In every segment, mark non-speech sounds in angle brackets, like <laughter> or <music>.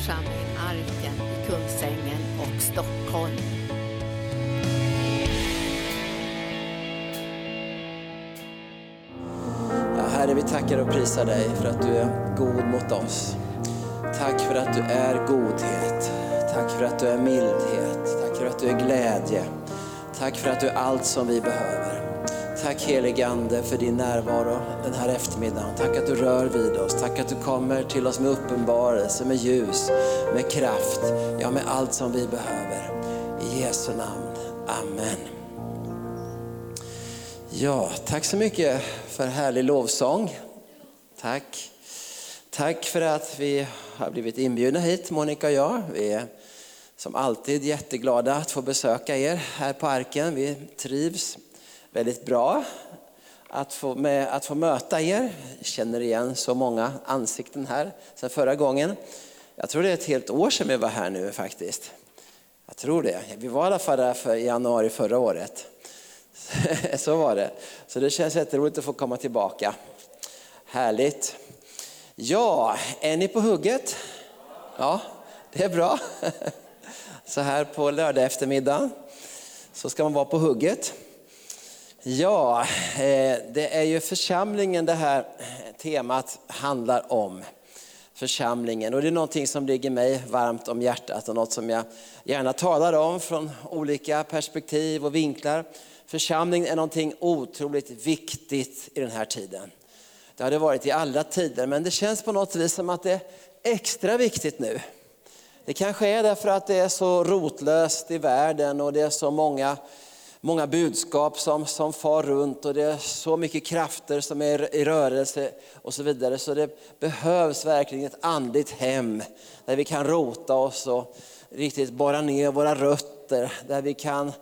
församling Arken i Kungsängen och Stockholm. Ja, Herre, vi tackar och prisar dig för att du är god mot oss. Tack för att du är godhet. Tack för att du är mildhet. Tack för att du är glädje. Tack för att du är allt som vi behöver. Tack helige Ande för din närvaro den här eftermiddagen. Tack att du rör vid oss. Tack att du kommer till oss med uppenbarelse, med ljus, med kraft. Ja, med allt som vi behöver. I Jesu namn. Amen. Ja, tack så mycket för härlig lovsång. Tack. Tack för att vi har blivit inbjudna hit, Monica och jag. Vi är som alltid jätteglada att få besöka er här på Arken. Vi trivs väldigt bra att få, med, att få möta er. Jag känner igen så många ansikten här sedan förra gången. Jag tror det är ett helt år sedan vi var här nu faktiskt. Jag tror det. Vi var i alla fall där för, i januari förra året. <laughs> Så var det. Så det känns jätteroligt att få komma tillbaka. Härligt. Ja, är ni på hugget? Ja, det är bra. <laughs> Så här på lördag eftermiddag så ska man vara på hugget. Ja, eh, det är ju församlingen det här temat handlar om. Församlingen och det är någonting som ligger mig varmt om hjärtat och något som jag gärna talar om från olika perspektiv och vinklar. Församlingen är någonting otroligt viktigt i den här tiden. Det har det varit i alla tider men det känns på något vis som att det är extra viktigt nu. Det kanske är därför att det är så rotlöst i världen och det är så många, många budskap som, som far runt och det är så mycket krafter som är i rörelse och så vidare. Så det behövs verkligen ett andligt hem där vi kan rota oss och riktigt borra ner våra rötter. Där vi kan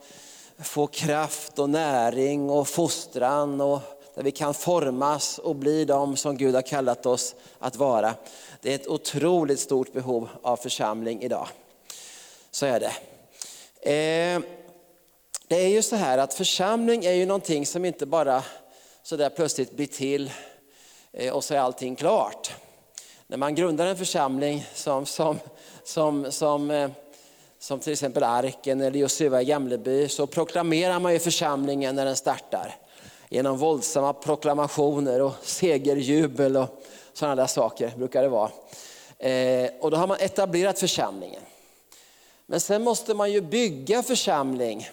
få kraft och näring och fostran och där vi kan formas och bli de som Gud har kallat oss att vara. Det är ett otroligt stort behov av församling idag. Så är det. Eh, det är ju så här att församling är ju någonting som inte bara så där plötsligt blir till eh, och så är allting klart. När man grundar en församling som, som, som, som, eh, som till exempel Arken eller Josua i Gamleby så proklamerar man ju församlingen när den startar. Genom våldsamma proklamationer och segerjubel och sådana där saker brukar det vara. Eh, och då har man etablerat församlingen. Men sen måste man ju bygga församling.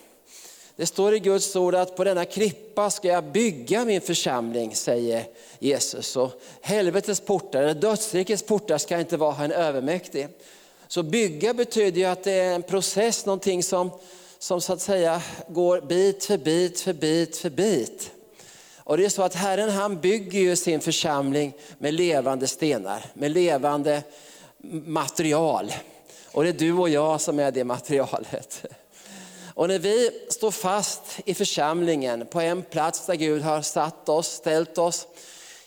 Det står i Guds ord att på denna klippa ska jag bygga min församling, säger Jesus. Och helvetets portar, eller dödsrikets portar ska inte vara en övermäktig. Så bygga betyder ju att det är en process, någonting som, som så att säga går bit för bit för bit för bit. Och det är så att Herren han bygger ju sin församling med levande stenar, med levande material. Och det är du och jag som är det materialet. Och när vi står fast i församlingen på en plats där Gud har satt oss, ställt oss,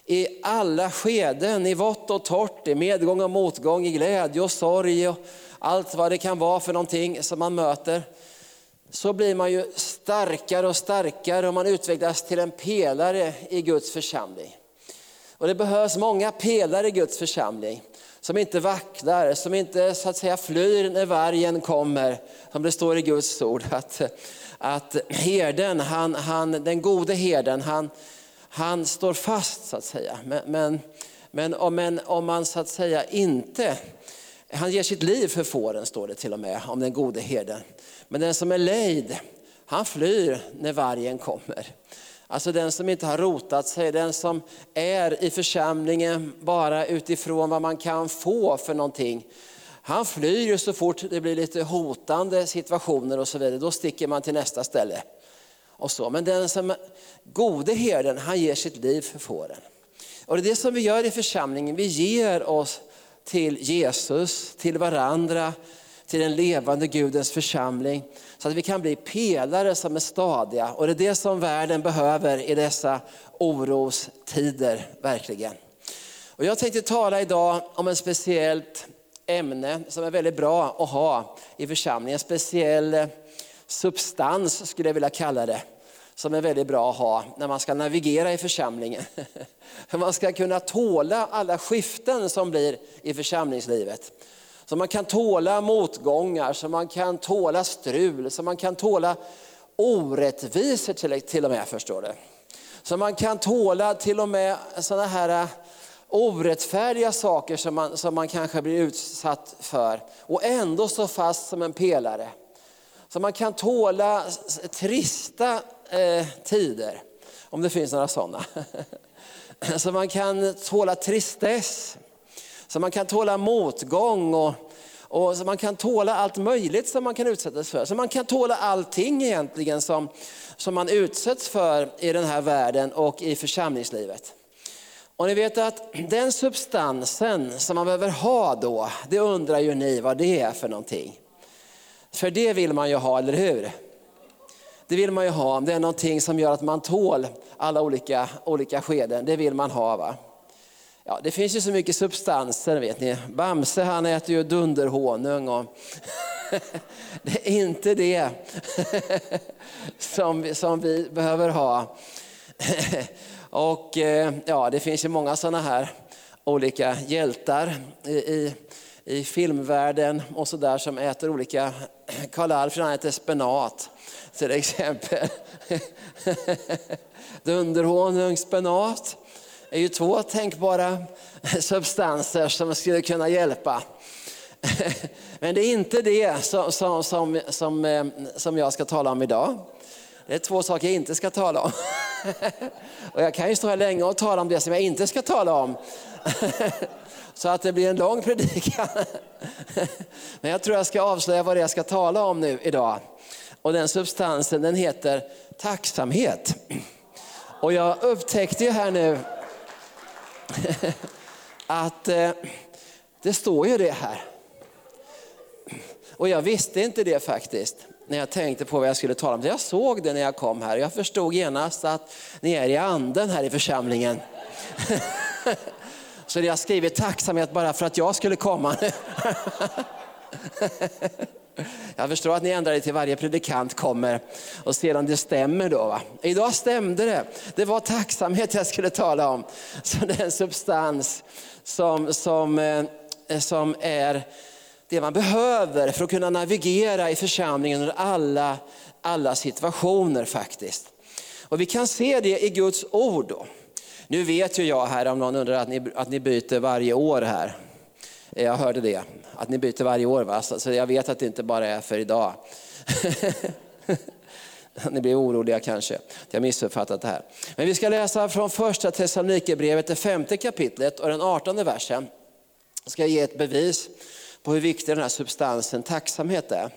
i alla skeden, i vått och torrt, i medgång och motgång, i glädje och sorg och allt vad det kan vara för någonting som man möter så blir man ju starkare och starkare och man utvecklas till en pelare i Guds församling. Och det behövs många pelare i Guds församling som inte vacklar, som inte så att säga flyr när vargen kommer, som det står i Guds ord. Att, att herden, han, han, den gode herden, han, han står fast så att säga. Men, men, men, om, om man så att säga inte, han ger sitt liv för fåren står det till och med om den gode herden. Men den som är lejd, han flyr när vargen kommer. Alltså den som inte har rotat sig, den som är i församlingen bara utifrån vad man kan få för någonting. Han flyr ju så fort det blir lite hotande situationer och så vidare, då sticker man till nästa ställe. Och så. Men den som gode herden, han ger sitt liv för fåren. Och det är det som vi gör i församlingen, vi ger oss till Jesus, till varandra, till den levande Gudens församling. Så att vi kan bli pelare som är stadiga. Och det är det som världen behöver i dessa orostider, verkligen. Och jag tänkte tala idag om ett speciellt ämne som är väldigt bra att ha i församlingen. En speciell substans skulle jag vilja kalla det. Som är väldigt bra att ha när man ska navigera i församlingen. För <laughs> man ska kunna tåla alla skiften som blir i församlingslivet så man kan tåla motgångar, så man kan tåla strul, så man kan tåla orättvisor till, till och med, förstår du. Så man kan tåla till och med sådana här äh, orättfärdiga saker som man, som man kanske blir utsatt för och ändå stå fast som en pelare. Så man kan tåla trista eh, tider, om det finns några sådana. <laughs> Så man kan tåla tristess, så man kan tåla motgång och, och så man kan tåla allt möjligt som man kan utsättas för. Så man kan tåla allting egentligen som, som man utsätts för i den här världen och i församlingslivet. Och ni vet att den substansen som man behöver ha då, det undrar ju ni vad det är för någonting. För det vill man ju ha, eller hur? Det vill man ju ha, om det är någonting som gör att man tål alla olika, olika skeden. Det vill man ha. va? Ja, det finns ju så mycket substanser vet ni. Bamse han äter ju dunderhonung. Och <laughs> det är inte det <laughs> som, som vi behöver ha. <laughs> och eh, ja, Det finns ju många sådana här olika hjältar i, i, i filmvärlden och sådär som äter olika, <clears throat> Karl Alfred han äter spenat till exempel. Dunderhonung, spenat är ju två tänkbara <laughs> substanser som skulle kunna hjälpa. <laughs> Men det är inte det som, som, som, som, eh, som jag ska tala om idag. Det är två saker jag inte ska tala om. <laughs> Och jag kan ju stå här länge och tala om det som jag inte ska tala om. Så att det blir en lång predikan. Men jag tror jag ska avslöja vad det är jag ska tala om nu idag. Och den substansen den heter tacksamhet. Och jag upptäckte ju här nu <laughs> att eh, det står ju det här. Och jag visste inte det faktiskt när jag tänkte på vad jag skulle tala om. Jag såg det när jag kom här. Jag förstod genast att ni är i anden här i församlingen. <laughs> Så jag har skrivit tacksamhet bara för att jag skulle komma. <laughs> Jag förstår att ni ändrar er till varje predikant kommer och ser om det stämmer då. Va? Idag stämde det. Det var tacksamhet jag skulle tala om. Så det är en substans som, som, eh, som är det man behöver för att kunna navigera i församlingen under alla, alla situationer faktiskt. Och vi kan se det i Guds ord. Då. Nu vet ju jag här, om någon undrar, att ni, att ni byter varje år här. Jag hörde det, att ni byter varje år. Va? Så jag vet att det inte bara är för idag. <laughs> ni blir oroliga kanske, att jag missuppfattat det här. Men vi ska läsa från första Thessalonikerbrevet, det femte kapitlet och den artonde versen. Jag ska ge ett bevis på hur viktig den här substansen tacksamhet är.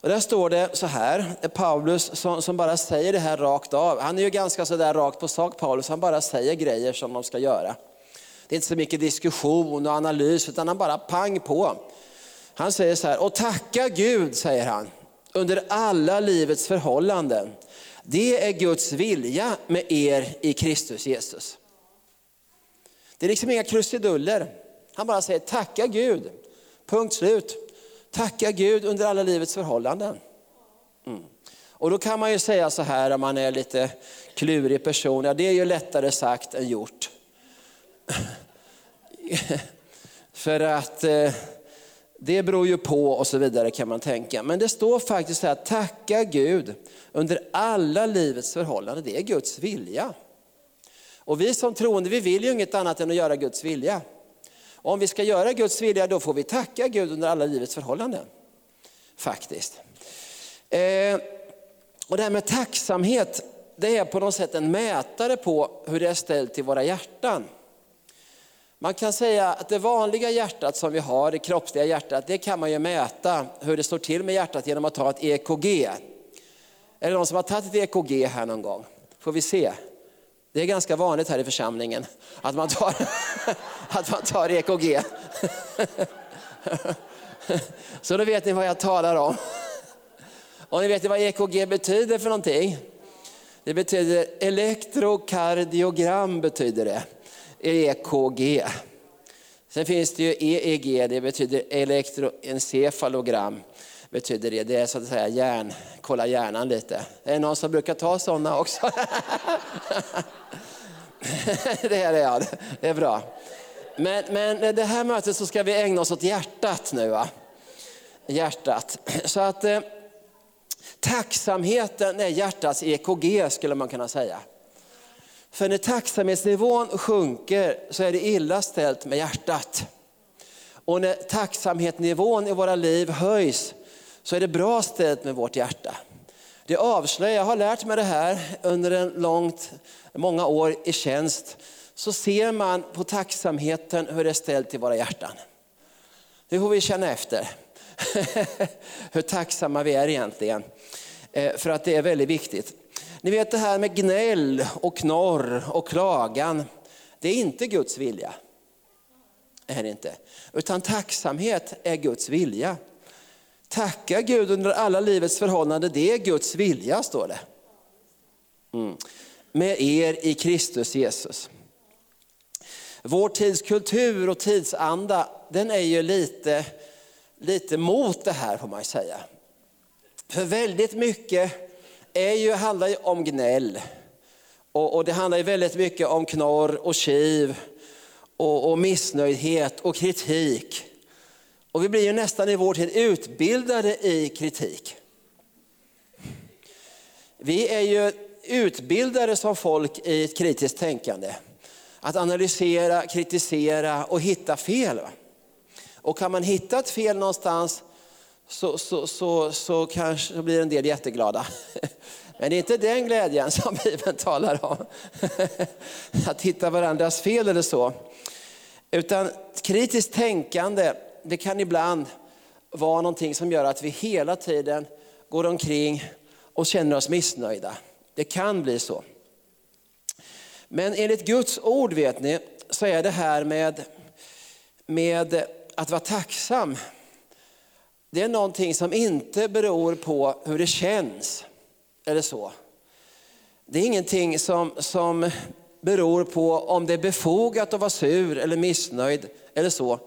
Och där står det så här, Paulus som, som, bara säger det här rakt av. Han är ju ganska så där rakt på sak Paulus, han bara säger grejer som de ska göra. Det är inte så mycket diskussion och analys utan han bara pang på. Han säger så här, och tacka Gud säger han, under alla livets förhållanden. Det är Guds vilja med er i Kristus Jesus. Det är liksom inga krusiduller. Han bara säger tacka Gud, punkt slut. Tacka Gud under alla livets förhållanden. Mm. Och då kan man ju säga så här om man är lite klurig person, ja det är ju lättare sagt än gjort. <laughs> För att eh, det beror ju på och så vidare kan man tänka. Men det står faktiskt här, tacka Gud under alla livets förhållanden. Det är Guds vilja. Och vi som troende, vi vill ju inget annat än att göra Guds vilja. Och om vi ska göra Guds vilja, då får vi tacka Gud under alla livets förhållanden. Faktiskt. Eh, och det här med tacksamhet, det är på något sätt en mätare på hur det är ställt i våra hjärtan. Man kan säga att det vanliga hjärtat som vi har, det kroppsliga hjärtat, det kan man ju mäta hur det står till med hjärtat genom att ta ett EKG. Är det någon som har tagit ett EKG här någon gång? Får vi se. Det är ganska vanligt här i församlingen att man tar, <laughs> att man tar EKG. <laughs> Så då vet ni vad jag talar om. <laughs> Och ni vet vad EKG betyder för någonting? Det betyder elektrokardiogram betyder det. EKG. Sen finns det ju EEG, det betyder elektroencefalogram. Betyder det. det är så att säga hjärn, kolla hjärnan lite. Är det någon som brukar ta sådana också? <laughs> det är det ja, det är bra. Men, men det här mötet så ska vi ägna oss åt hjärtat nu. Va? Hjärtat. Så att eh, tacksamheten är hjärtats EKG skulle man kunna säga. För när tacksamhetsnivån sjunker så är det illa ställt med hjärtat. Och när tacksamhetsnivån i våra liv höjs så är det bra ställt med vårt hjärta. Det avslöjar, jag har lärt mig det här under en långt, många år i tjänst, så ser man på tacksamheten hur det är ställt i våra hjärtan. Det får vi känna efter. <laughs> hur tacksamma vi är egentligen. Eh, för att det är väldigt viktigt. Ni vet det här med gnäll och knorr och klagan. Det är inte Guds vilja. Är det inte. Utan tacksamhet är Guds vilja. Tacka Gud under alla livets förhållanden, det är Guds vilja står det. Mm. Med er i Kristus Jesus. Vår tids kultur och tidsanda, den är ju lite, lite mot det här får man säga. För väldigt mycket är ju, handlar ju om gnäll. Och, och det handlar ju väldigt mycket om knorr och kiv och, och missnöjdhet och kritik. Och vi blir ju nästan i vår tid utbildade i kritik. Vi är ju utbildade som folk i ett kritiskt tänkande. Att analysera, kritisera och hitta fel. Och kan man hitta ett fel någonstans så, så, så, så kanske blir en del jätteglada. <laughs> Men det är inte den glädjen som Bibeln talar om. <laughs> Att hitta varandras fel eller så. Utan kritiskt tänkande, det kan ibland vara någonting som gör att vi hela tiden går omkring och känner oss missnöjda. Det kan bli så. Men enligt Guds ord vet ni, så är det här med, med att vara tacksam, det är någonting som inte beror på hur det känns. Eller så. Det är ingenting som, som beror på om det är befogat att vara sur eller missnöjd eller så.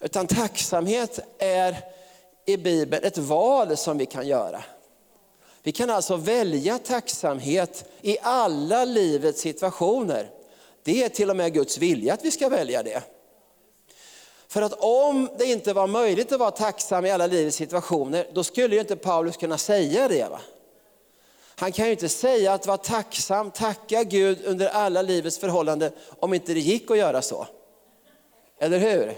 Utan tacksamhet är i Bibeln ett val som vi kan göra. Vi kan alltså välja tacksamhet i alla livets situationer. Det är till och med Guds vilja att vi ska välja det. För att om det inte var möjligt att vara tacksam i alla livets situationer, då skulle ju inte Paulus kunna säga det. Va? Han kan ju inte säga att vara tacksam, tacka Gud under alla livets förhållanden om inte det gick att göra så. Eller hur?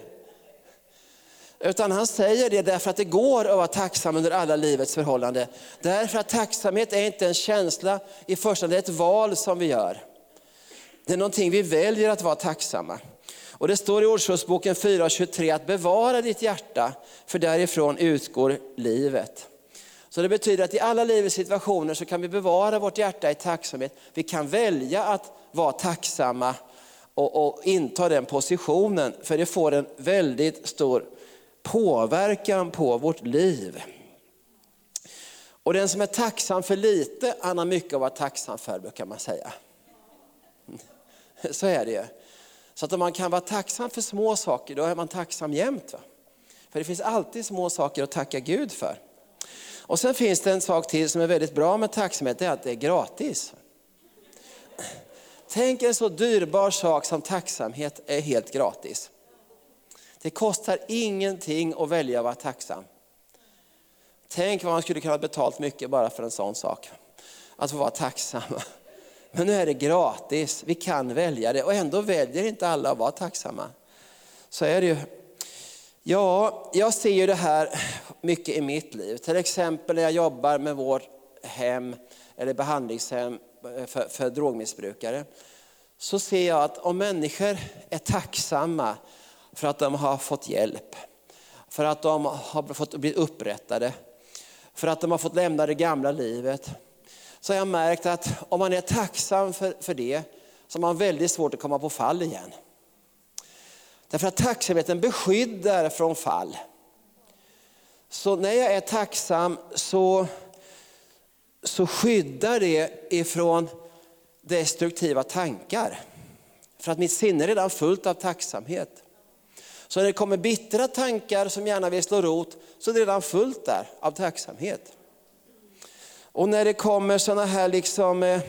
Utan han säger det därför att det går att vara tacksam under alla livets förhållanden. Därför att tacksamhet är inte en känsla i första hand, det är ett val som vi gör. Det är någonting vi väljer att vara tacksamma. Och det står i Ordspråksboken 4.23 att bevara ditt hjärta, för därifrån utgår livet. Så det betyder att i alla livets situationer så kan vi bevara vårt hjärta i tacksamhet. Vi kan välja att vara tacksamma och, och inta den positionen, för det får en väldigt stor påverkan på vårt liv. Och den som är tacksam för lite, han har mycket att vara tacksam för, brukar man säga. <laughs> Så är det ju. Så att om man kan vara tacksam för små saker, då är man tacksam jämt. Va? För det finns alltid små saker att tacka Gud för. Och sen finns det en sak till som är väldigt bra med tacksamhet, det är att det är gratis. Tänk en så dyrbar sak som tacksamhet är helt gratis. Det kostar ingenting att välja att vara tacksam. Tänk vad man skulle kunna ha betalt mycket bara för en sån sak. Att få vara tacksam. Men nu är det gratis, vi kan välja det och ändå väljer inte alla att vara tacksamma. Så är det ju. Ja, jag ser ju det här mycket i mitt liv. Till exempel när jag jobbar med vårt hem eller behandlingshem för, för drogmissbrukare. Så ser jag att om människor är tacksamma för att de har fått hjälp, för att de har fått bli upprättade, för att de har fått lämna det gamla livet. Så har jag märkt att om man är tacksam för, för det, så har man väldigt svårt att komma på fall igen. Därför att tacksamheten beskyddar från fall. Så när jag är tacksam så, så skyddar det ifrån destruktiva tankar. För att mitt sinne är redan fullt av tacksamhet. Så när det kommer bittra tankar som gärna vill slå rot, så är det redan fullt där av tacksamhet. Och när det kommer sådana här liksom, eh,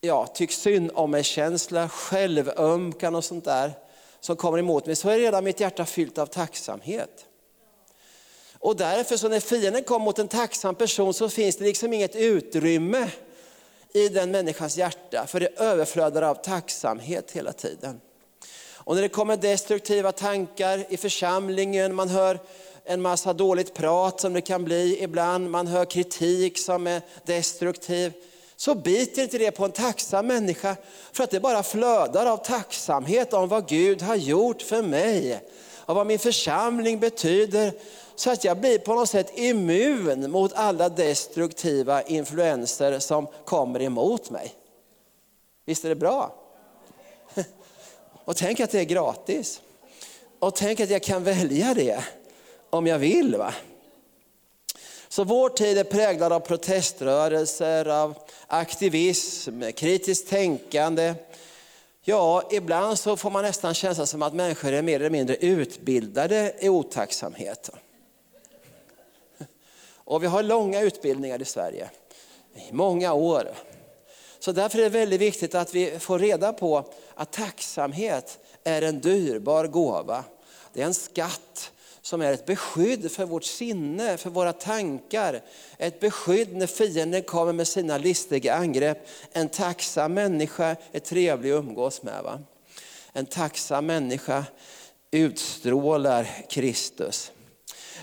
ja, tyck synd om mig känsla, självömkan och sånt där, som kommer emot mig så är redan mitt hjärta fyllt av tacksamhet. Och därför så när fienden kommer mot en tacksam person så finns det liksom inget utrymme i den människans hjärta, för det överflödar av tacksamhet hela tiden. Och när det kommer destruktiva tankar i församlingen, man hör en massa dåligt prat som det kan bli ibland, man hör kritik som är destruktiv, så biter inte det på en tacksam människa, för att det bara flödar av tacksamhet om vad Gud har gjort för mig, och vad min församling betyder, så att jag blir på något sätt immun mot alla destruktiva influenser som kommer emot mig. Visst är det bra? <laughs> Och tänk att det är gratis. Och tänk att jag kan välja det om jag vill. Va? Så vår tid är präglad av proteströrelser, av aktivism, kritiskt tänkande. Ja, ibland så får man nästan känslan som att människor är mer eller mindre utbildade i otacksamhet. Och vi har långa utbildningar i Sverige, i många år. Så därför är det väldigt viktigt att vi får reda på att tacksamhet är en dyrbar gåva. Det är en skatt som är ett beskydd för vårt sinne, för våra tankar. Ett beskydd när fienden kommer med sina listiga angrepp. En tacksam människa är trevlig att umgås med. Va? En tacksam människa utstrålar Kristus.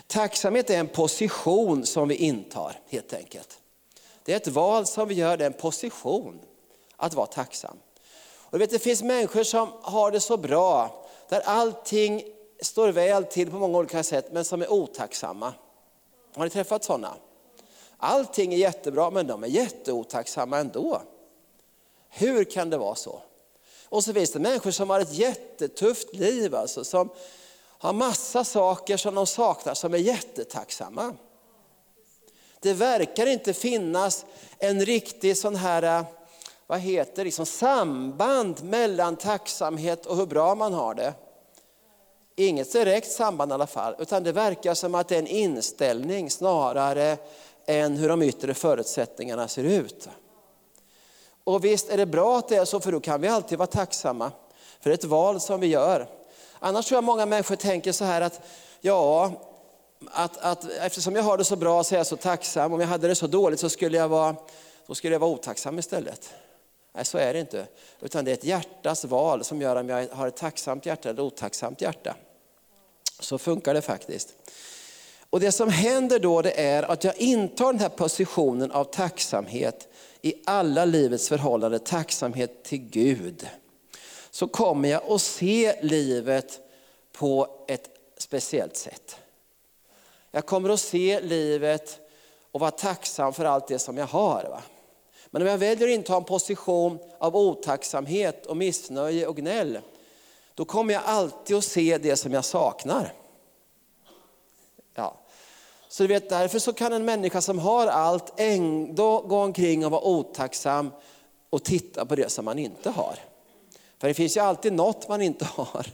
Tacksamhet är en position som vi intar helt enkelt. Det är ett val som vi gör, det är en position att vara tacksam. Och vet, det finns människor som har det så bra, där allting står väl till på många olika sätt, men som är otacksamma. Har ni träffat sådana? Allting är jättebra, men de är jätteotacksamma ändå. Hur kan det vara så? Och så finns det människor som har ett jättetufft liv, alltså, som har massa saker som de saknar, som är jättetacksamma. Det verkar inte finnas en riktig sån här, eh, vad heter liksom samband mellan tacksamhet och hur bra man har det. Inget direkt samband i alla fall, utan det verkar som att det är en inställning snarare än hur de yttre förutsättningarna ser ut. Och visst är det bra att det är så, för då kan vi alltid vara tacksamma. För det är ett val som vi gör. Annars tror jag många människor tänker så här att, ja, att, att eftersom jag har det så bra så är jag så tacksam. Om jag hade det så dåligt så skulle jag vara, då skulle jag vara otacksam istället. Nej, så är det inte. Utan det är ett hjärtas val som gör om jag har ett tacksamt hjärta eller otacksamt hjärta. Så funkar det faktiskt. Och Det som händer då det är att jag intar den här positionen av tacksamhet i alla livets förhållanden, tacksamhet till Gud. Så kommer jag att se livet på ett speciellt sätt. Jag kommer att se livet och vara tacksam för allt det som jag har. Va? Men om jag väljer att inta en position av otacksamhet och missnöje och gnäll, då kommer jag alltid att se det som jag saknar. Ja. Så du vet, därför så kan en människa som har allt ändå gå omkring och vara otacksam och titta på det som man inte har. För det finns ju alltid något man inte har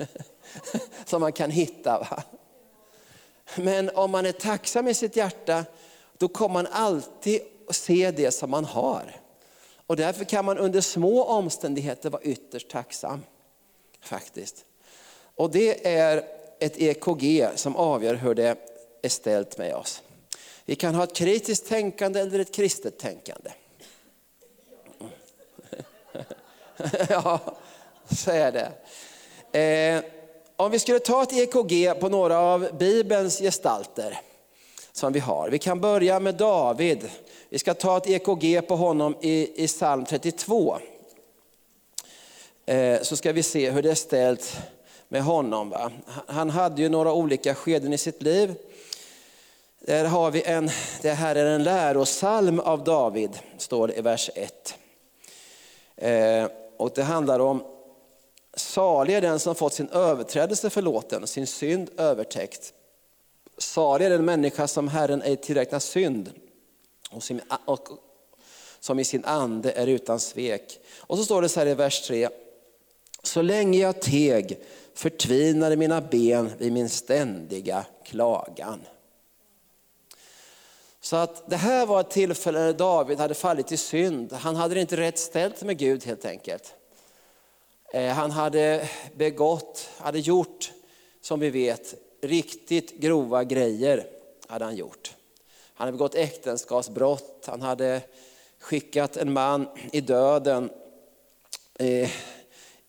<laughs> som man kan hitta. Va? Men om man är tacksam i sitt hjärta, då kommer man alltid att se det som man har. Och därför kan man under små omständigheter vara ytterst tacksam. Faktiskt. Och det är ett EKG som avgör hur det är ställt med oss. Vi kan ha ett kritiskt tänkande eller ett kristet tänkande. <laughs> ja, så är det. Eh, om vi skulle ta ett EKG på några av Bibelns gestalter som vi har. Vi kan börja med David. Vi ska ta ett EKG på honom i, i psalm 32. Eh, så ska vi se hur det är ställt med honom. Va? Han hade ju några olika skeden i sitt liv. Där har vi en, det här är en lärosalm av David, står det i vers 1. Eh, och det handlar om Salig är den som fått sin överträdelse förlåten, sin synd övertäckt. Salig är den människa som Herren ej tillräknar synd och, sin, och som i sin ande är utan svek. Och så står det så här i vers 3. Så länge jag teg förtvinade mina ben vid min ständiga klagan. Så att det här var ett tillfälle när David hade fallit i synd. Han hade det inte rätt ställt med Gud helt enkelt. Eh, han hade begått, hade gjort, som vi vet, riktigt grova grejer. hade Han gjort. Han hade begått äktenskapsbrott, han hade skickat en man i döden eh,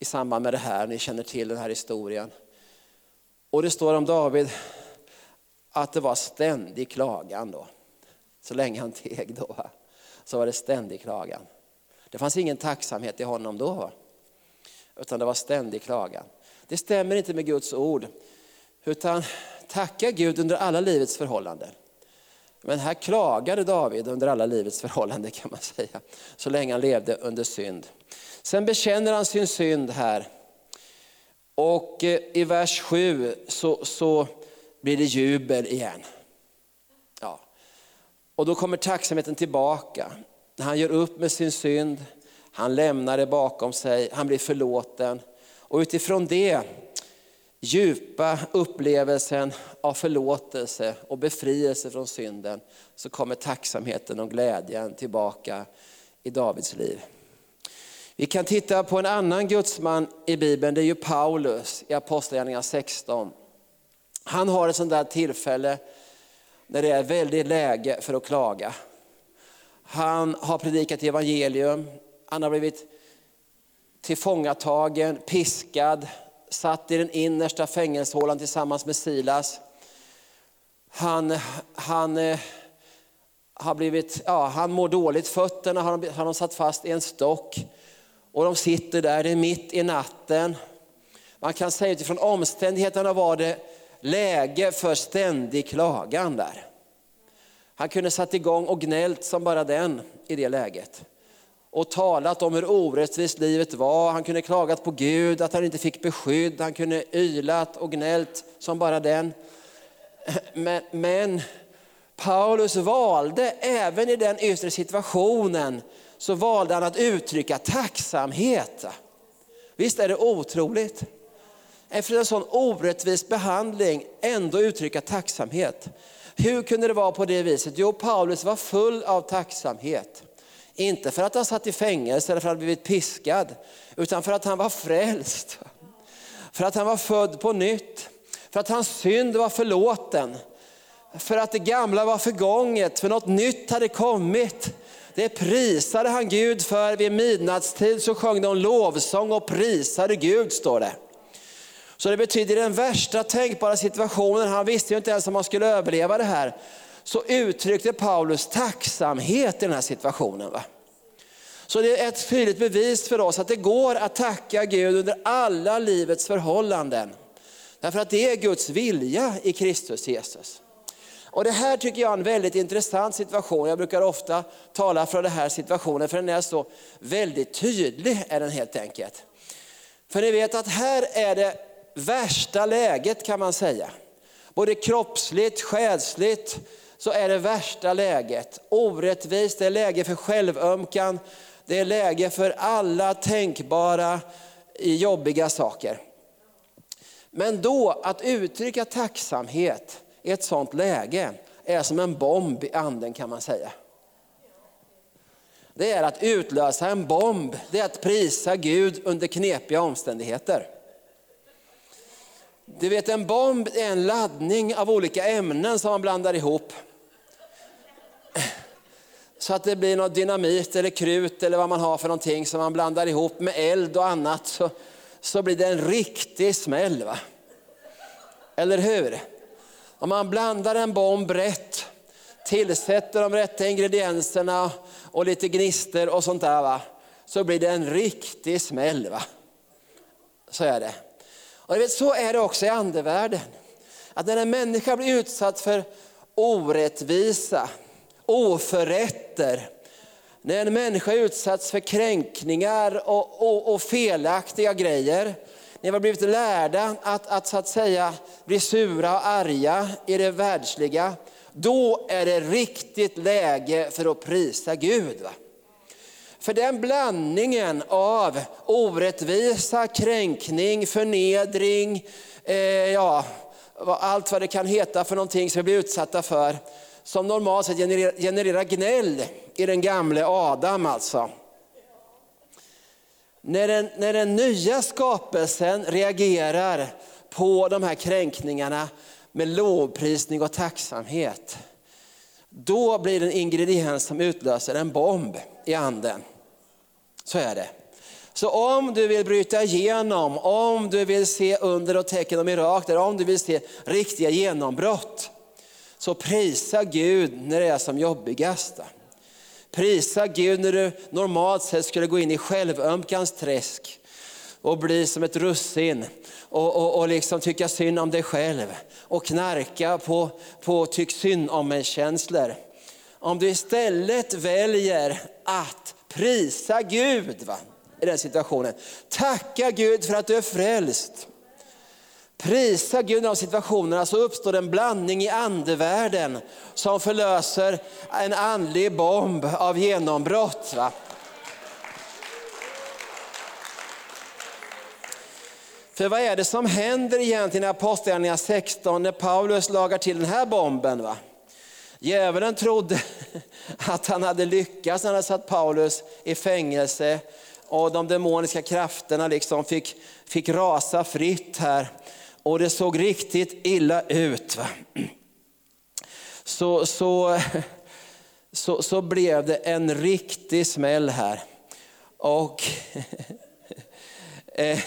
i samband med det här. Ni känner till den här historien. Och det står om David att det var ständig klagan då. Så länge han teg då, så var det ständig klagan. Det fanns ingen tacksamhet i honom då, utan det var ständig klagan. Det stämmer inte med Guds ord, utan tacka Gud under alla livets förhållanden. Men här klagade David under alla livets förhållanden kan man säga, så länge han levde under synd. Sen bekänner han sin synd här. Och eh, i vers 7 så, så blir det jubel igen. Ja. Och då kommer tacksamheten tillbaka. När han gör upp med sin synd, han lämnar det bakom sig, han blir förlåten. Och utifrån det djupa upplevelsen av förlåtelse och befrielse från synden så kommer tacksamheten och glädjen tillbaka i Davids liv. Vi kan titta på en annan gudsman i Bibeln, det är ju Paulus i Apostlagärningarna 16. Han har ett sånt där tillfälle när det är väldigt läge för att klaga. Han har predikat evangelium, han har blivit tillfångatagen, piskad, satt i den innersta fängelsehålan tillsammans med Silas. Han, han, eh, har blivit, ja, han mår dåligt, fötterna har de, har de satt fast i en stock. Och de sitter där, det är mitt i natten. Man kan säga utifrån omständigheterna var det läge för ständig klagan där. Han kunde satt igång och gnällt som bara den i det läget. Och talat om hur orättvist livet var. Han kunde klagat på Gud, att han inte fick beskydd. Han kunde ylat och gnällt som bara den. Men, men Paulus valde även i den yttre situationen så valde han att uttrycka tacksamhet. Visst är det otroligt? Efter en sån orättvis behandling ändå uttrycka tacksamhet. Hur kunde det vara på det viset? Jo, Paulus var full av tacksamhet. Inte för att han satt i fängelse eller för att han blivit piskad, utan för att han var frälst. För att han var född på nytt, för att hans synd var förlåten. För att det gamla var förgånget, för något nytt hade kommit. Det prisade han Gud för. Vid midnattstid så sjöng de lovsång och prisade Gud, står det. Så det betyder den värsta tänkbara situationen, han visste ju inte ens om han skulle överleva det här, så uttryckte Paulus tacksamhet i den här situationen. Va? Så det är ett tydligt bevis för oss att det går att tacka Gud under alla livets förhållanden. Därför att det är Guds vilja i Kristus Jesus. Och Det här tycker jag är en väldigt intressant situation. Jag brukar ofta tala för den här situationen för den är så väldigt tydlig är den helt enkelt. För ni vet att här är det värsta läget kan man säga. Både kroppsligt, själsligt så är det värsta läget. Orättvist, det är läge för självömkan, det är läge för alla tänkbara jobbiga saker. Men då att uttrycka tacksamhet i ett sånt läge är som en bomb i anden kan man säga. Det är att utlösa en bomb, det är att prisa Gud under knepiga omständigheter. Du vet en bomb är en laddning av olika ämnen som man blandar ihop. Så att det blir något dynamit eller krut eller vad man har för någonting som man blandar ihop med eld och annat så, så blir det en riktig smäll. Va? Eller hur? Om man blandar en bomb rätt, tillsätter de rätta ingredienserna och lite gnister och sånt där, va? så blir det en riktig smäll. Va? Så är det. Och vet, så är det också i andevärlden. Att när en människa blir utsatt för orättvisa, oförrätter, när en människa utsatts för kränkningar och, och, och felaktiga grejer, ni har blivit lärda att, att så att säga bli sura och arga i det världsliga, då är det riktigt läge för att prisa Gud. Va? För den blandningen av orättvisa, kränkning, förnedring, eh, ja, allt vad det kan heta för någonting som vi blir utsatta för, som normalt sett genererar, genererar gnäll i den gamle Adam alltså. När den, när den nya skapelsen reagerar på de här kränkningarna med lovprisning och tacksamhet, då blir det en ingrediens som utlöser en bomb i anden. Så är det. Så om du vill bryta igenom, om du vill se under och tecken och mirakler, om du vill se riktiga genombrott, så prisa Gud när det är som jobbigast. Prisa Gud när du normalt sett skulle gå in i självömkans träsk och bli som ett russin och, och, och liksom tycka synd om dig själv och knarka på, på tyck synd om mig-känslor. Om du istället väljer att prisa Gud va, i den situationen. Tacka Gud för att du är frälst. Prisa Gud i de situationerna så uppstår en blandning i andevärlden som förlöser en andlig bomb av genombrott. Va? För vad är det som händer egentligen i Apostlagärningarna 16 när Paulus lagar till den här bomben? Va? Djävulen trodde <laughs> att han hade lyckats när han hade satt Paulus i fängelse och de demoniska krafterna liksom fick, fick rasa fritt här. Och det såg riktigt illa ut. Va? Så, så, så, så blev det en riktig smäll här. Och eh,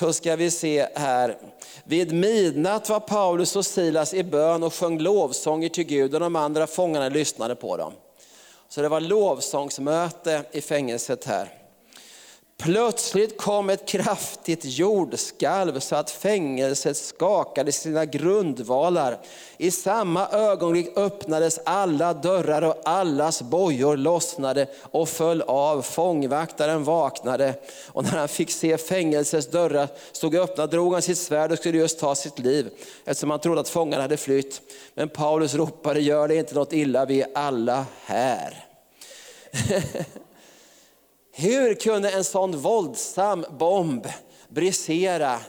då ska vi se här. Vid midnatt var Paulus och Silas i bön och sjöng lovsånger till Gud och de andra fångarna lyssnade på dem. Så det var lovsångsmöte i fängelset här. Plötsligt kom ett kraftigt jordskalv så att fängelset skakade sina grundvalar. I samma ögonblick öppnades alla dörrar och allas bojor lossnade och föll av. Fångvaktaren vaknade och när han fick se fängelsets dörrar stod öppna drog han sitt svärd och skulle just ta sitt liv eftersom han trodde att fångarna hade flytt. Men Paulus ropade, gör det inte något illa, vi är alla här. <laughs> Hur kunde en sån våldsam bomb brisera?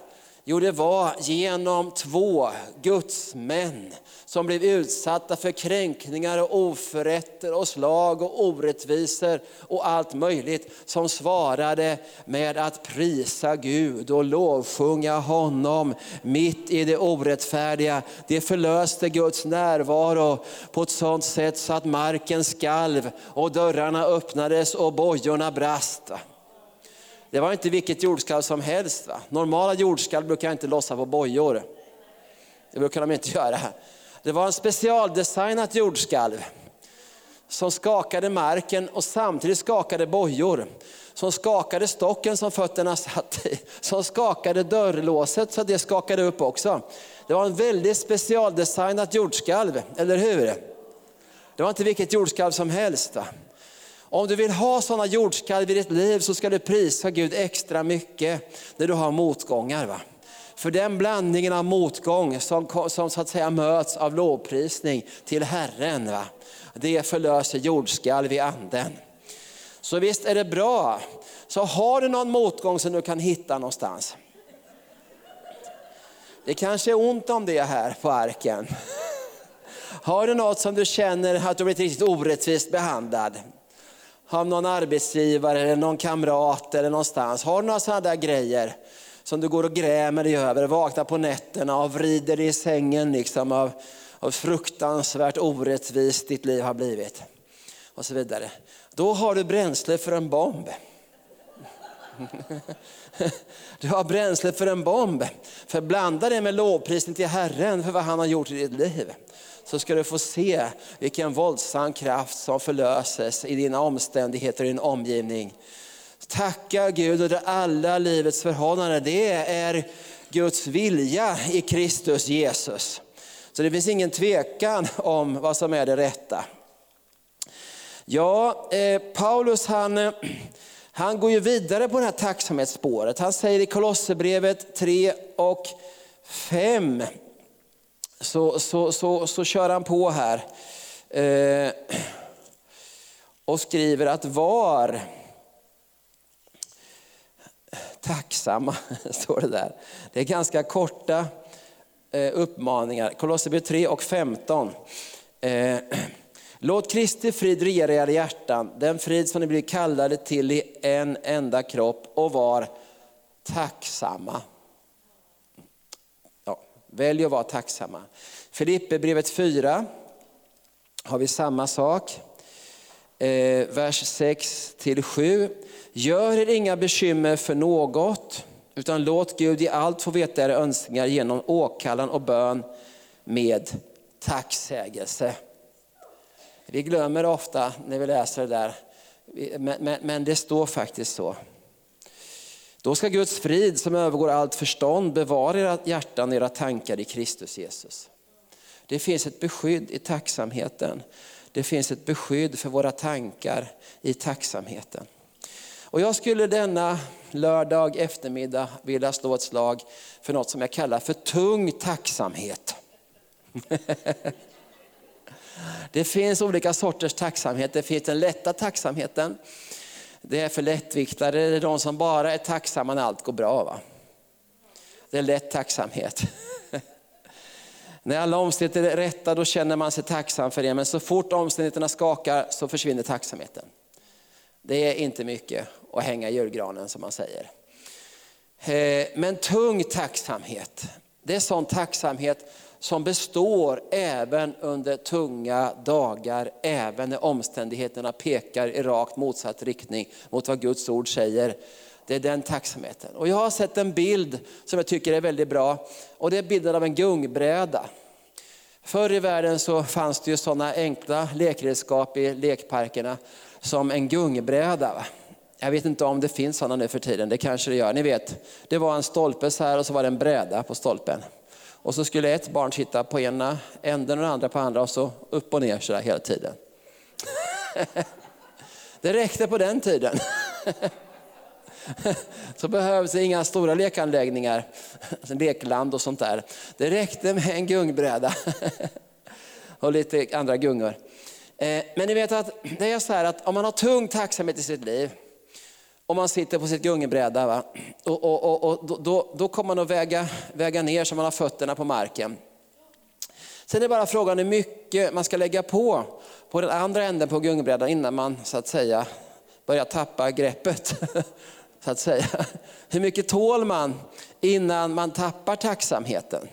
Jo, det var genom två gudsmän som blev utsatta för kränkningar och oförrätter och slag och orättvisor och allt möjligt. Som svarade med att prisa Gud och lovsjunga honom mitt i det orättfärdiga. Det förlöste Guds närvaro på ett sådant sätt så att marken skalv och dörrarna öppnades och bojorna brast. Det var inte vilket jordskalv som helst. Va? Normala jordskalv brukar inte lossa på bojor. Det brukar de inte göra. Det var en specialdesignat jordskalv som skakade marken och samtidigt skakade bojor. Som skakade stocken som fötterna satt i. Som skakade dörrlåset så att det skakade upp också. Det var en väldigt specialdesignat jordskalv, eller hur? Det var inte vilket jordskalv som helst. Va? Om du vill ha sådana jordskalv i ditt liv så ska du prisa Gud extra mycket när du har motgångar. Va? För den blandningen av motgång som, som så att säga möts av lovprisning till Herren, va? det förlöser jordskalv i anden. Så visst är det bra. Så har du någon motgång som du kan hitta någonstans. Det kanske är ont om det här på arken. Har du något som du känner att du blivit riktigt orättvist behandlad? Av någon arbetsgivare eller någon kamrat eller någonstans. Har du några sådana där grejer? som du går och grämer dig över, vaknar på nätterna och vrider dig i sängen liksom av, av fruktansvärt orättvist ditt liv har blivit. Och så vidare. Då har du bränsle för en bomb. <laughs> Du har bränsle för en bomb. För blanda det med lovprisning till Herren för vad han har gjort i ditt liv. Så ska du få se vilken våldsam kraft som förlöses i dina omständigheter och din omgivning. Tacka Gud under alla livets förhållanden. Det är Guds vilja i Kristus Jesus. Så det finns ingen tvekan om vad som är det rätta. Ja, eh, Paulus han, han går ju vidare på det här tacksamhetsspåret. Han säger i Kolosserbrevet 3 och 5, så, så, så, så kör han på här. Eh, och skriver att var tacksamma, <laughs> står det där. Det är ganska korta eh, uppmaningar. Kolosserbrevet 3 och 15. Eh, Låt Kristi frid regera i era hjärtan, den frid som ni blir kallade till i en enda kropp och var tacksamma. Välj att vara tacksamma. Filippe brevet 4 har vi samma sak. Eh, vers 6 till 7. Gör er inga bekymmer för något, utan låt Gud i allt få veta era önskningar genom åkallan och bön med tacksägelse. Vi glömmer ofta när vi läser det där, men, men, men det står faktiskt så. Då ska Guds frid som övergår allt förstånd bevara era hjärtan och era tankar i Kristus Jesus. Det finns ett beskydd i tacksamheten. Det finns ett beskydd för våra tankar i tacksamheten. Och jag skulle denna lördag eftermiddag vilja slå ett slag för något som jag kallar för tung tacksamhet. <laughs> Det finns olika sorters tacksamhet. Det finns den lätta tacksamheten. Det är för lättviktare, det är de som bara är tacksamma när allt går bra. Va? Det är lätt tacksamhet. <laughs> när alla omständigheter är rätta då känner man sig tacksam för det, men så fort omständigheterna skakar så försvinner tacksamheten. Det är inte mycket att hänga i julgranen som man säger. Eh, men tung tacksamhet, det är sån tacksamhet som består även under tunga dagar, även när omständigheterna pekar i rakt motsatt riktning mot vad Guds ord säger. Det är den tacksamheten. Och jag har sett en bild som jag tycker är väldigt bra och det är bilden av en gungbräda. Förr i världen så fanns det ju sådana enkla lekredskap i lekparkerna som en gungbräda. Jag vet inte om det finns sådana nu för tiden, det kanske det gör. Ni vet, det var en stolpe så här och så var det en bräda på stolpen. Och så skulle ett barn sitta på ena änden och det andra på andra och så upp och ner sådär hela tiden. <laughs> Det räckte på den tiden. <laughs> Så behövs inga stora lekanläggningar, alltså lekland och sånt där. Det räckte med en gungbräda <laughs> och lite andra gungor. Eh, men ni vet att det är så här att om man har tung tacksamhet i sitt liv, om man sitter på sitt gungbräda, va? och, och, och, och då, då kommer man att väga, väga ner så man har fötterna på marken. Sen är det bara frågan hur mycket man ska lägga på, på den andra änden på gungbrädan innan man så att säga börjar tappa greppet. <laughs> Så att säga. Hur mycket tål man innan man tappar tacksamheten?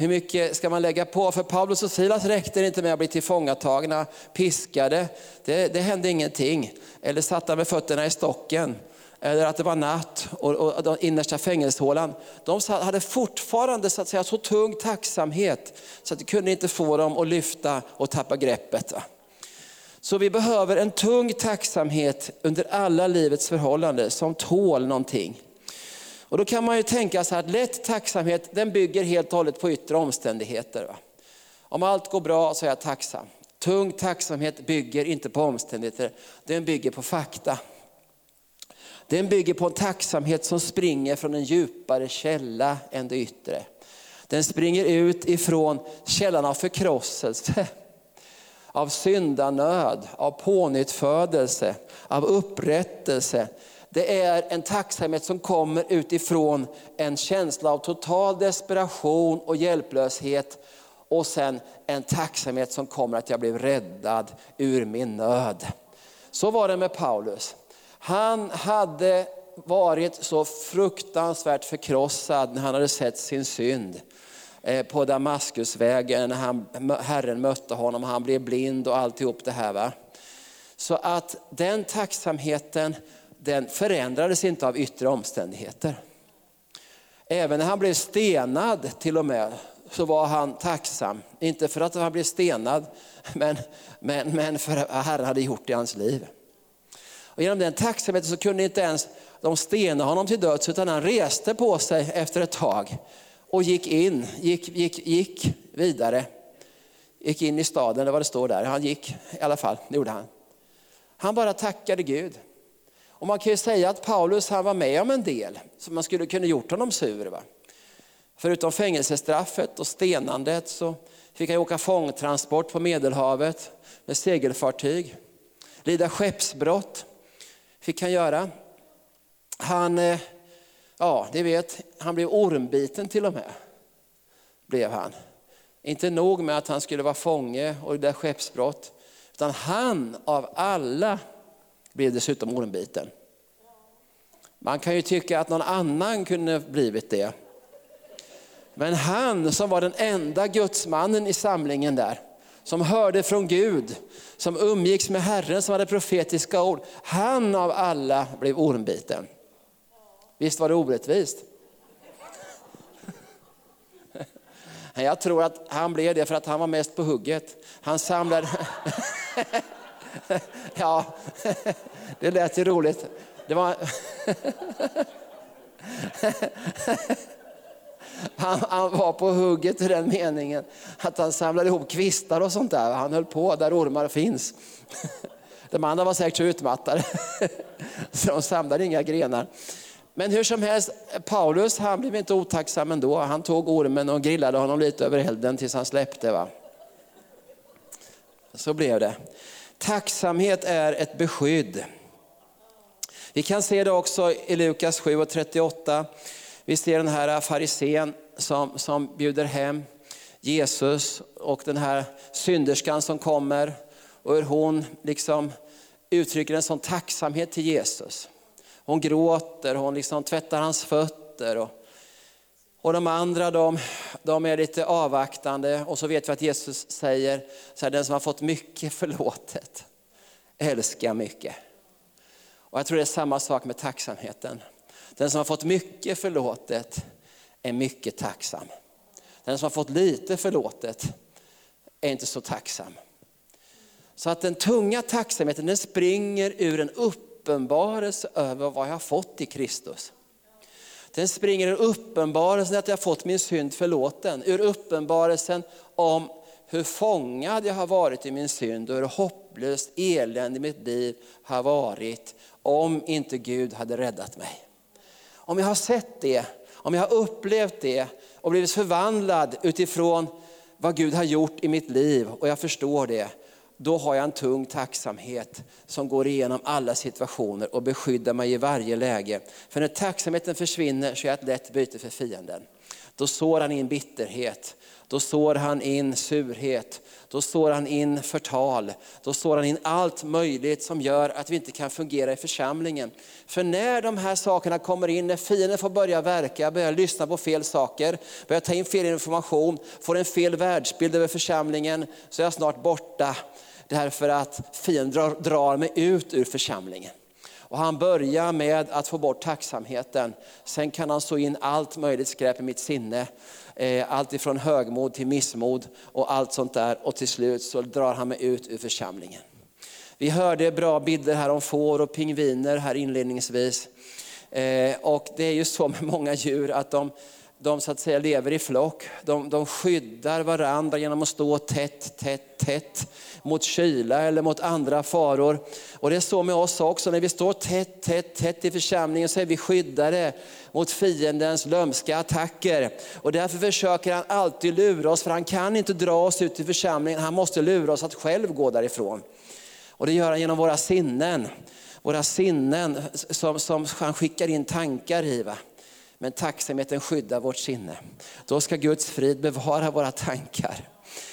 Hur mycket ska man lägga på? För Paulus och Silas räckte det inte med att bli tillfångatagna, piskade. Det, det hände ingenting. Eller satta med fötterna i stocken. Eller att det var natt och, och den innersta fängelsehålan. De hade fortfarande så, att säga, så tung tacksamhet så att det kunde inte få dem att lyfta och tappa greppet. Så vi behöver en tung tacksamhet under alla livets förhållanden som tål någonting. Och då kan man ju tänka sig att lätt tacksamhet den bygger helt och hållet på yttre omständigheter. Va? Om allt går bra så är jag tacksam. Tung tacksamhet bygger inte på omständigheter, den bygger på fakta. Den bygger på en tacksamhet som springer från en djupare källa än det yttre. Den springer ut ifrån källan av förkrosselse, <laughs> av syndanöd, av pånyttfödelse, av upprättelse, det är en tacksamhet som kommer utifrån en känsla av total desperation och hjälplöshet. Och sen en tacksamhet som kommer att jag blev räddad ur min nöd. Så var det med Paulus. Han hade varit så fruktansvärt förkrossad när han hade sett sin synd eh, på Damaskusvägen, när han, Herren mötte honom, han blev blind och alltihop det här. Va? Så att den tacksamheten den förändrades inte av yttre omständigheter. Även när han blev stenad till och med så var han tacksam. Inte för att han blev stenad, men, men, men för att Herren hade gjort det i hans liv. Och genom den tacksamheten så kunde inte ens de stena honom till döds, utan han reste på sig efter ett tag och gick in, gick, gick, gick vidare. Gick in i staden, eller vad det står där. Han gick i alla fall, det gjorde han. Han bara tackade Gud. Och man kan ju säga att Paulus han var med om en del som man skulle kunna gjort honom sur. Va? Förutom fängelsestraffet och stenandet så fick han åka fångtransport på Medelhavet med segelfartyg. Lida skeppsbrott fick han göra. Han, eh, ja ni vet, han blev ormbiten till och med. Blev han. Inte nog med att han skulle vara fånge och lida skeppsbrott. Utan han av alla blev dessutom ormbiten. Man kan ju tycka att någon annan kunde blivit det. Men han som var den enda gudsmannen i samlingen där, som hörde från Gud, som umgicks med Herren, som hade profetiska ord. Han av alla blev ormbiten. Visst var det orättvist? <laughs> Jag tror att han blev det för att han var mest på hugget. Han samlade... <laughs> <laughs> ja, <laughs> det lät ju roligt. Det var... <laughs> Han, han, var på hugget i den meningen att han samlade ihop kvistar och sånt där. Han höll på där ormar finns. De andra var säkert så utmattade så de samlade inga grenar. Men hur som helst, Paulus han blev inte otacksam ändå. Han tog ormen och grillade honom lite över elden tills han släppte. Va? Så blev det. Tacksamhet är ett beskydd. Vi kan se det också i Lukas 7 och 38. Vi ser den här farisén som, som bjuder hem Jesus och den här synderskan som kommer och hur hon liksom uttrycker en sån tacksamhet till Jesus. Hon gråter, hon liksom tvättar hans fötter. Och, och de andra de, de är lite avvaktande och så vet vi att Jesus säger, så här, den som har fått mycket förlåtet älskar mycket. Och jag tror det är samma sak med tacksamheten. Den som har fått mycket förlåtet är mycket tacksam. Den som har fått lite förlåtet är inte så tacksam. Så att den tunga tacksamheten den springer ur en uppenbarelse över vad jag har fått i Kristus. Den springer ur uppenbarelsen att jag fått min synd förlåten. Ur uppenbarelsen om hur fångad jag har varit i min synd och hur hopplöst elände mitt liv har varit om inte Gud hade räddat mig. Om jag har sett det, om jag har upplevt det och blivit förvandlad utifrån vad Gud har gjort i mitt liv och jag förstår det, då har jag en tung tacksamhet som går igenom alla situationer och beskyddar mig i varje läge. För när tacksamheten försvinner så är jag ett lätt byte för fienden. Då sår han in bitterhet, då sår han in surhet, då sår han in förtal, då sår han in allt möjligt som gör att vi inte kan fungera i församlingen. För när de här sakerna kommer in, när fienden får börja verka, börjar lyssna på fel saker, börjar ta in fel information, får en fel världsbild över församlingen, så är jag snart borta. Därför att fienden drar, drar mig ut ur församlingen. Och han börjar med att få bort tacksamheten. Sen kan han så in allt möjligt skräp i mitt sinne. Eh, allt ifrån högmod till missmod och allt sånt där. Och till slut så drar han mig ut ur församlingen. Vi hörde bra bilder här om får och pingviner här inledningsvis. Eh, och det är ju så med många djur att de, de så att säga lever i flock. De, de skyddar varandra genom att stå tätt, tätt, tätt mot kyla eller mot andra faror. Och det är så med oss också, när vi står tätt, tätt, tätt i församlingen så är vi skyddade mot fiendens lömska attacker. Och därför försöker han alltid lura oss, för han kan inte dra oss ut i församlingen, han måste lura oss att själv gå därifrån. Och det gör han genom våra sinnen. Våra sinnen som, som han skickar in tankar i. Va? Men tacksamheten skyddar vårt sinne. Då ska Guds frid bevara våra tankar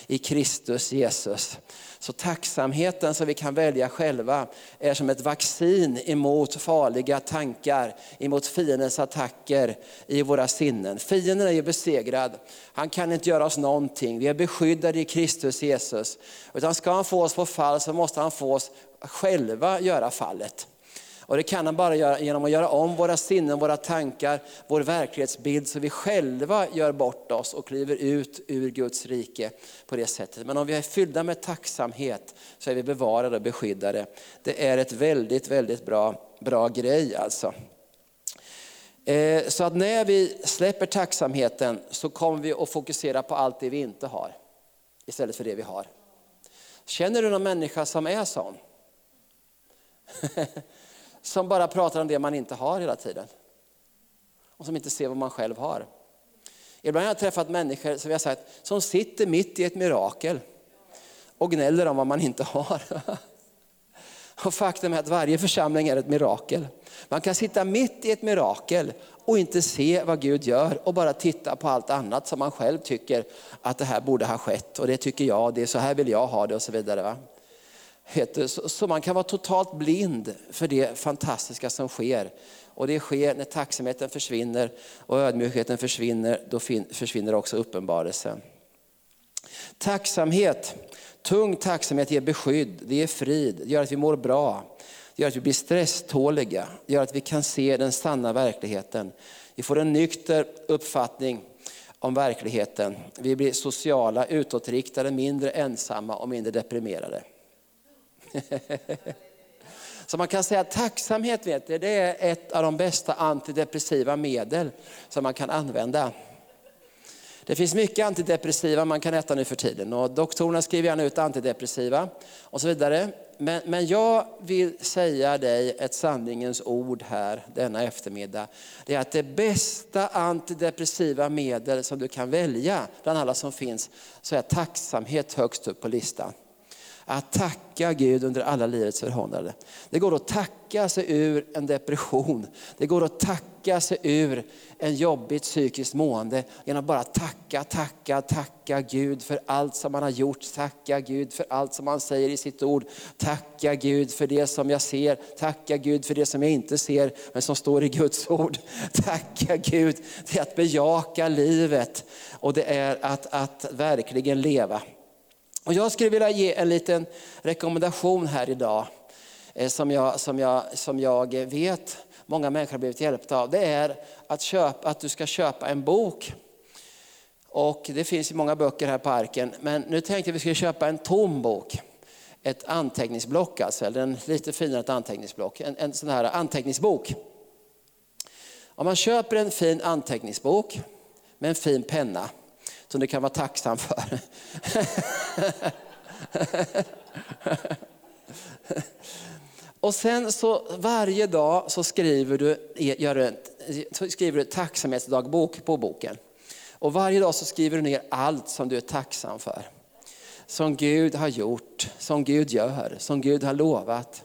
i Kristus Jesus. Så tacksamheten som vi kan välja själva är som ett vaccin emot farliga tankar, emot fiendens attacker i våra sinnen. Fienden är ju besegrad, han kan inte göra oss någonting. Vi är beskyddade i Kristus Jesus. Utan ska han få oss på fall så måste han få oss själva göra fallet. Och det kan han bara göra genom att göra om våra sinnen, våra tankar, vår verklighetsbild så vi själva gör bort oss och kliver ut ur Guds rike på det sättet. Men om vi är fyllda med tacksamhet så är vi bevarade och beskyddade. Det är ett väldigt, väldigt bra, bra grej alltså. Eh, så att när vi släpper tacksamheten så kommer vi att fokusera på allt det vi inte har istället för det vi har. Känner du någon människa som är sån? <laughs> som bara pratar om det man inte har hela tiden. Och som inte ser vad man själv har. Ibland har jag träffat människor som, jag sagt, som sitter mitt i ett mirakel och gnäller om vad man inte har. <laughs> Och faktum är att varje församling är ett mirakel. Man kan sitta mitt i ett mirakel och inte se vad Gud gör och bara titta på allt annat som man själv tycker att det här borde ha skett och det tycker jag, det är så här vill jag ha det och så vidare. Va? Så man kan vara totalt blind för det fantastiska som sker. Och det sker när tacksamheten försvinner och ödmjukheten försvinner, då försvinner också uppenbarelsen. Tacksamhet, tung tacksamhet ger beskydd, det ger frid, det gör att vi mår bra. Det gör att vi blir stresståliga, det gör att vi kan se den sanna verkligheten. Vi får en nykter uppfattning om verkligheten. Vi blir sociala, utåtriktade, mindre ensamma och mindre deprimerade. <laughs> Så man kan säga att tacksamhet vet ni, det är ett av de bästa antidepressiva medel som man kan använda. Det finns mycket antidepressiva man kan äta nu för tiden och doktorerna skriver gärna ut antidepressiva och så vidare. Men, men jag vill säga dig ett sanningens ord här denna eftermiddag. Det är att det bästa antidepressiva medel som du kan välja bland alla som finns, så är tacksamhet högst upp på listan. Att tacka Gud under alla livets förhållanden. Det går att tacka sig ur en depression. Det går att tacka sig ur en jobbigt psykiskt mående genom att bara tacka, tacka, tacka Gud för allt som han har gjort. Tacka Gud för allt som han säger i sitt ord. Tacka Gud för det som jag ser. Tacka Gud för det som jag inte ser men som står i Guds ord. Tacka Gud, det är att bejaka livet och det är att, att verkligen leva. Och jag skulle vilja ge en liten rekommendation här idag eh, som jag, som jag, som jag vet många människor har blivit hjälpta av. Det är att, köpa, att du ska köpa en bok. Och det finns ju många böcker här på arken, men nu tänkte jag att vi skulle köpa en tom bok. Ett anteckningsblock alltså, eller en lite finare ett anteckningsblock. En, en sån här anteckningsbok. Om man köper en fin anteckningsbok med en fin penna, som du kan vara tacksam för. Och sen så varje dag så skriver du, e- gör en, skriver du tacksamhetsdagbok på boken. Och varje dag så skriver du ner allt som du är tacksam för. Som Gud har gjort, som Gud gör, som Gud har lovat.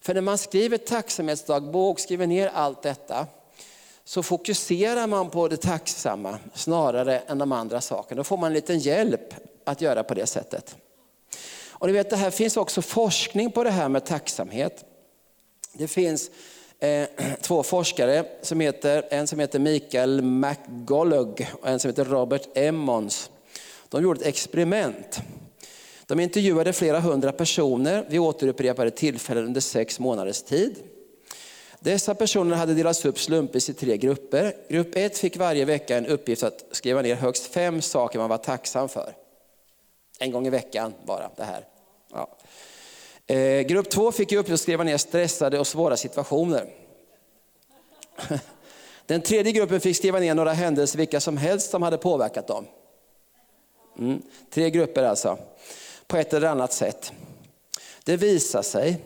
För när man skriver tacksamhetsdagbok, skriver ner allt detta, så fokuserar man på det tacksamma snarare än de andra sakerna. Då får man en liten hjälp att göra på det sättet. Och ni vet, det här finns också forskning på det här med tacksamhet. Det finns eh, <clears throat> två forskare, som heter, en som heter Mikael McGollug och en som heter Robert Emmons. De gjorde ett experiment. De intervjuade flera hundra personer vid återupprepade tillfällen under sex månaders tid. Dessa personer hade delats upp slumpvis i tre grupper. Grupp 1 fick varje vecka en uppgift att skriva ner högst fem saker man var tacksam för. En gång i veckan bara det här. Ja. Eh, grupp 2 fick i uppgift att skriva ner stressade och svåra situationer. <laughs> Den tredje gruppen fick skriva ner några händelser, vilka som helst, som hade påverkat dem. Mm. Tre grupper alltså, på ett eller annat sätt. Det visar sig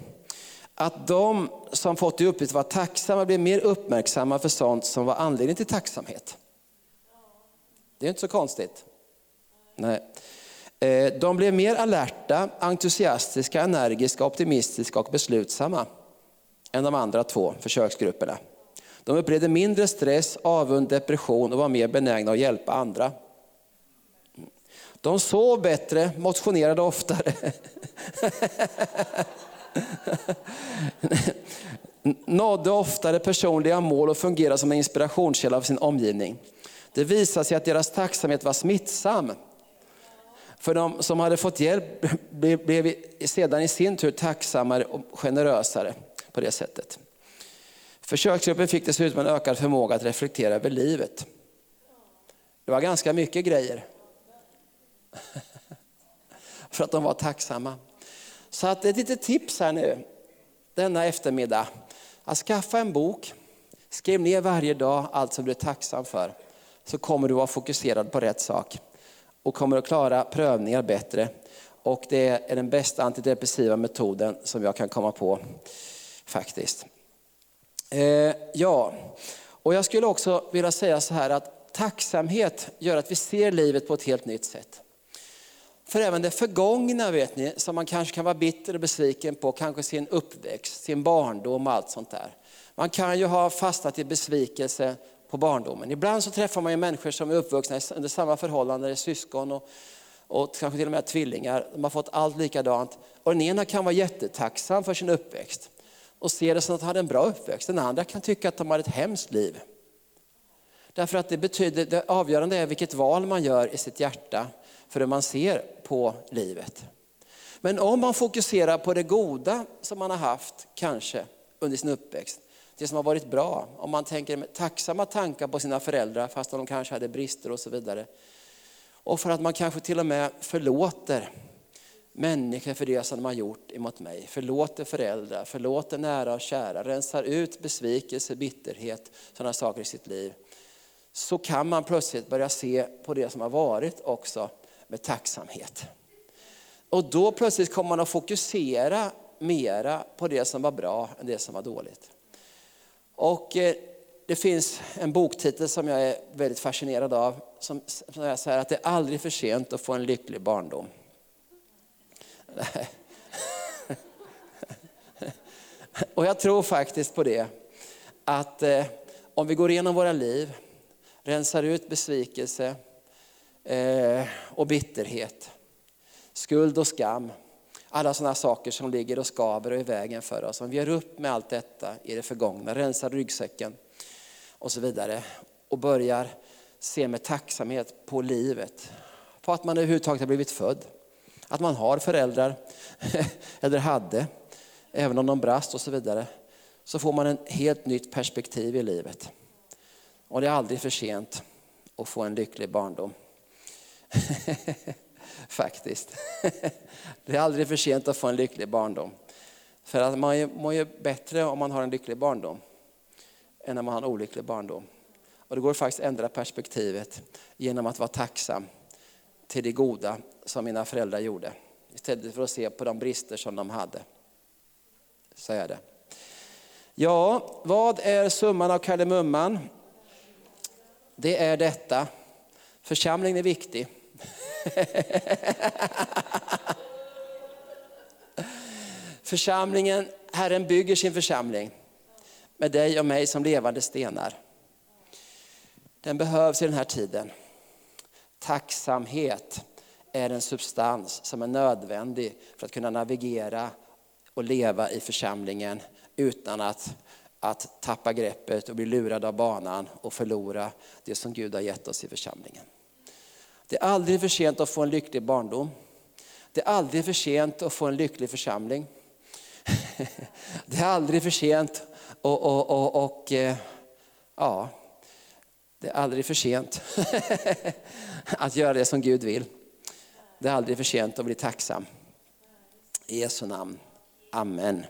att de som fått i uppgift att vara tacksamma blir mer uppmärksamma för sånt som var anledning till tacksamhet. Det är inte så konstigt. Nej. Eh, de blev mer alerta, entusiastiska, energiska, optimistiska och beslutsamma än de andra två försöksgrupperna. De upplevde mindre stress, avund, depression och var mer benägna att hjälpa andra. De sov bättre, motionerade oftare. <laughs> nådde oftare personliga mål och fungerade som en inspirationskälla för sin omgivning. Det visade sig att deras tacksamhet var smittsam. För de som hade fått hjälp blev sedan i sin tur tacksammare och generösare på det sättet. Försöksgruppen fick dessutom en ökad förmåga att reflektera över livet. Det var ganska mycket grejer. <laughs> För att de var tacksamma. Så att ett litet tips här nu, denna eftermiddag. Att skaffa en bok, skriv ner varje dag allt som du är tacksam för. Så kommer du vara fokuserad på rätt sak och kommer att klara prövningar bättre. Och det är den bästa antidepressiva metoden som jag kan komma på faktiskt. Eh, ja, och jag skulle också vilja säga så här att tacksamhet gör att vi ser livet på ett helt nytt sätt. För även det förgångna vet ni, som man kanske kan vara bitter och besviken på, kanske sin uppväxt, sin barndom och allt sånt där. Man kan ju ha fastnat i besvikelse på barndomen. Ibland så träffar man ju människor som är uppvuxna under samma förhållanden, syskon och, och kanske till och med tvillingar. De har fått allt likadant. Och den ena kan vara jättetacksam för sin uppväxt och se det som att de hade en bra uppväxt. Den andra kan tycka att de har ett hemskt liv. Därför att det betyder, det avgörande är vilket val man gör i sitt hjärta för hur man ser på livet. Men om man fokuserar på det goda som man har haft kanske under sin uppväxt, det som har varit bra, om man tänker med tacksamma tankar på sina föräldrar fast de kanske hade brister och så vidare. Och för att man kanske till och med förlåter människor för det som de har gjort emot mig. Förlåter föräldrar, förlåter nära och kära, rensar ut besvikelse, bitterhet, sådana saker i sitt liv. Så kan man plötsligt börja se på det som har varit också med tacksamhet. Och då plötsligt kommer man att fokusera mera på det som var bra än det som var dåligt. Och eh, det finns en boktitel som jag är väldigt fascinerad av som säger så här att det är aldrig för sent att få en lycklig barndom. <laughs> Och jag tror faktiskt på det. Att eh, om vi går igenom våra liv, rensar ut besvikelse Eh, och bitterhet, skuld och skam, alla sådana saker som ligger och skaver och är i vägen för oss. Om vi gör upp med allt detta i det förgångna, rensar ryggsäcken och så vidare och börjar se med tacksamhet på livet, på att man överhuvudtaget har blivit född, att man har föräldrar, <laughs> eller hade, även om de brast och så vidare, så får man ett helt nytt perspektiv i livet. Och det är aldrig för sent att få en lycklig barndom. <laughs> Faktiskt. <laughs> Det är aldrig för sent att få en lycklig barndom. För att man mår ju bättre om man har en lycklig barndom än om man har en olycklig barndom. Och det går faktiskt att ändra perspektivet genom att vara tacksam till det goda som mina föräldrar gjorde. Istället för att se på de brister som de hade. Så är det. Ja, vad är summan av kardemumman? Det är detta. Församlingen är viktig. <laughs> Församlingen, Herren bygger sin församling med dig och mig som levande stenar. Den behövs i den här tiden. Tacksamhet är en substans som är nödvändig för att kunna navigera och leva i församlingen utan att, att tappa greppet och bli lurad av banan och förlora det som Gud har gett oss i församlingen. Det är aldrig för sent att få en lycklig barndom. Det är aldrig för sent att få en lycklig församling. <laughs> Det är aldrig för sent och, och, och, och eh, ja, det är aldrig för sent <laughs> att göra det som Gud vill. Det är aldrig för sent att bli tacksam. I Jesu namn. Amen.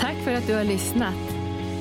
Tack för att du har lyssnat.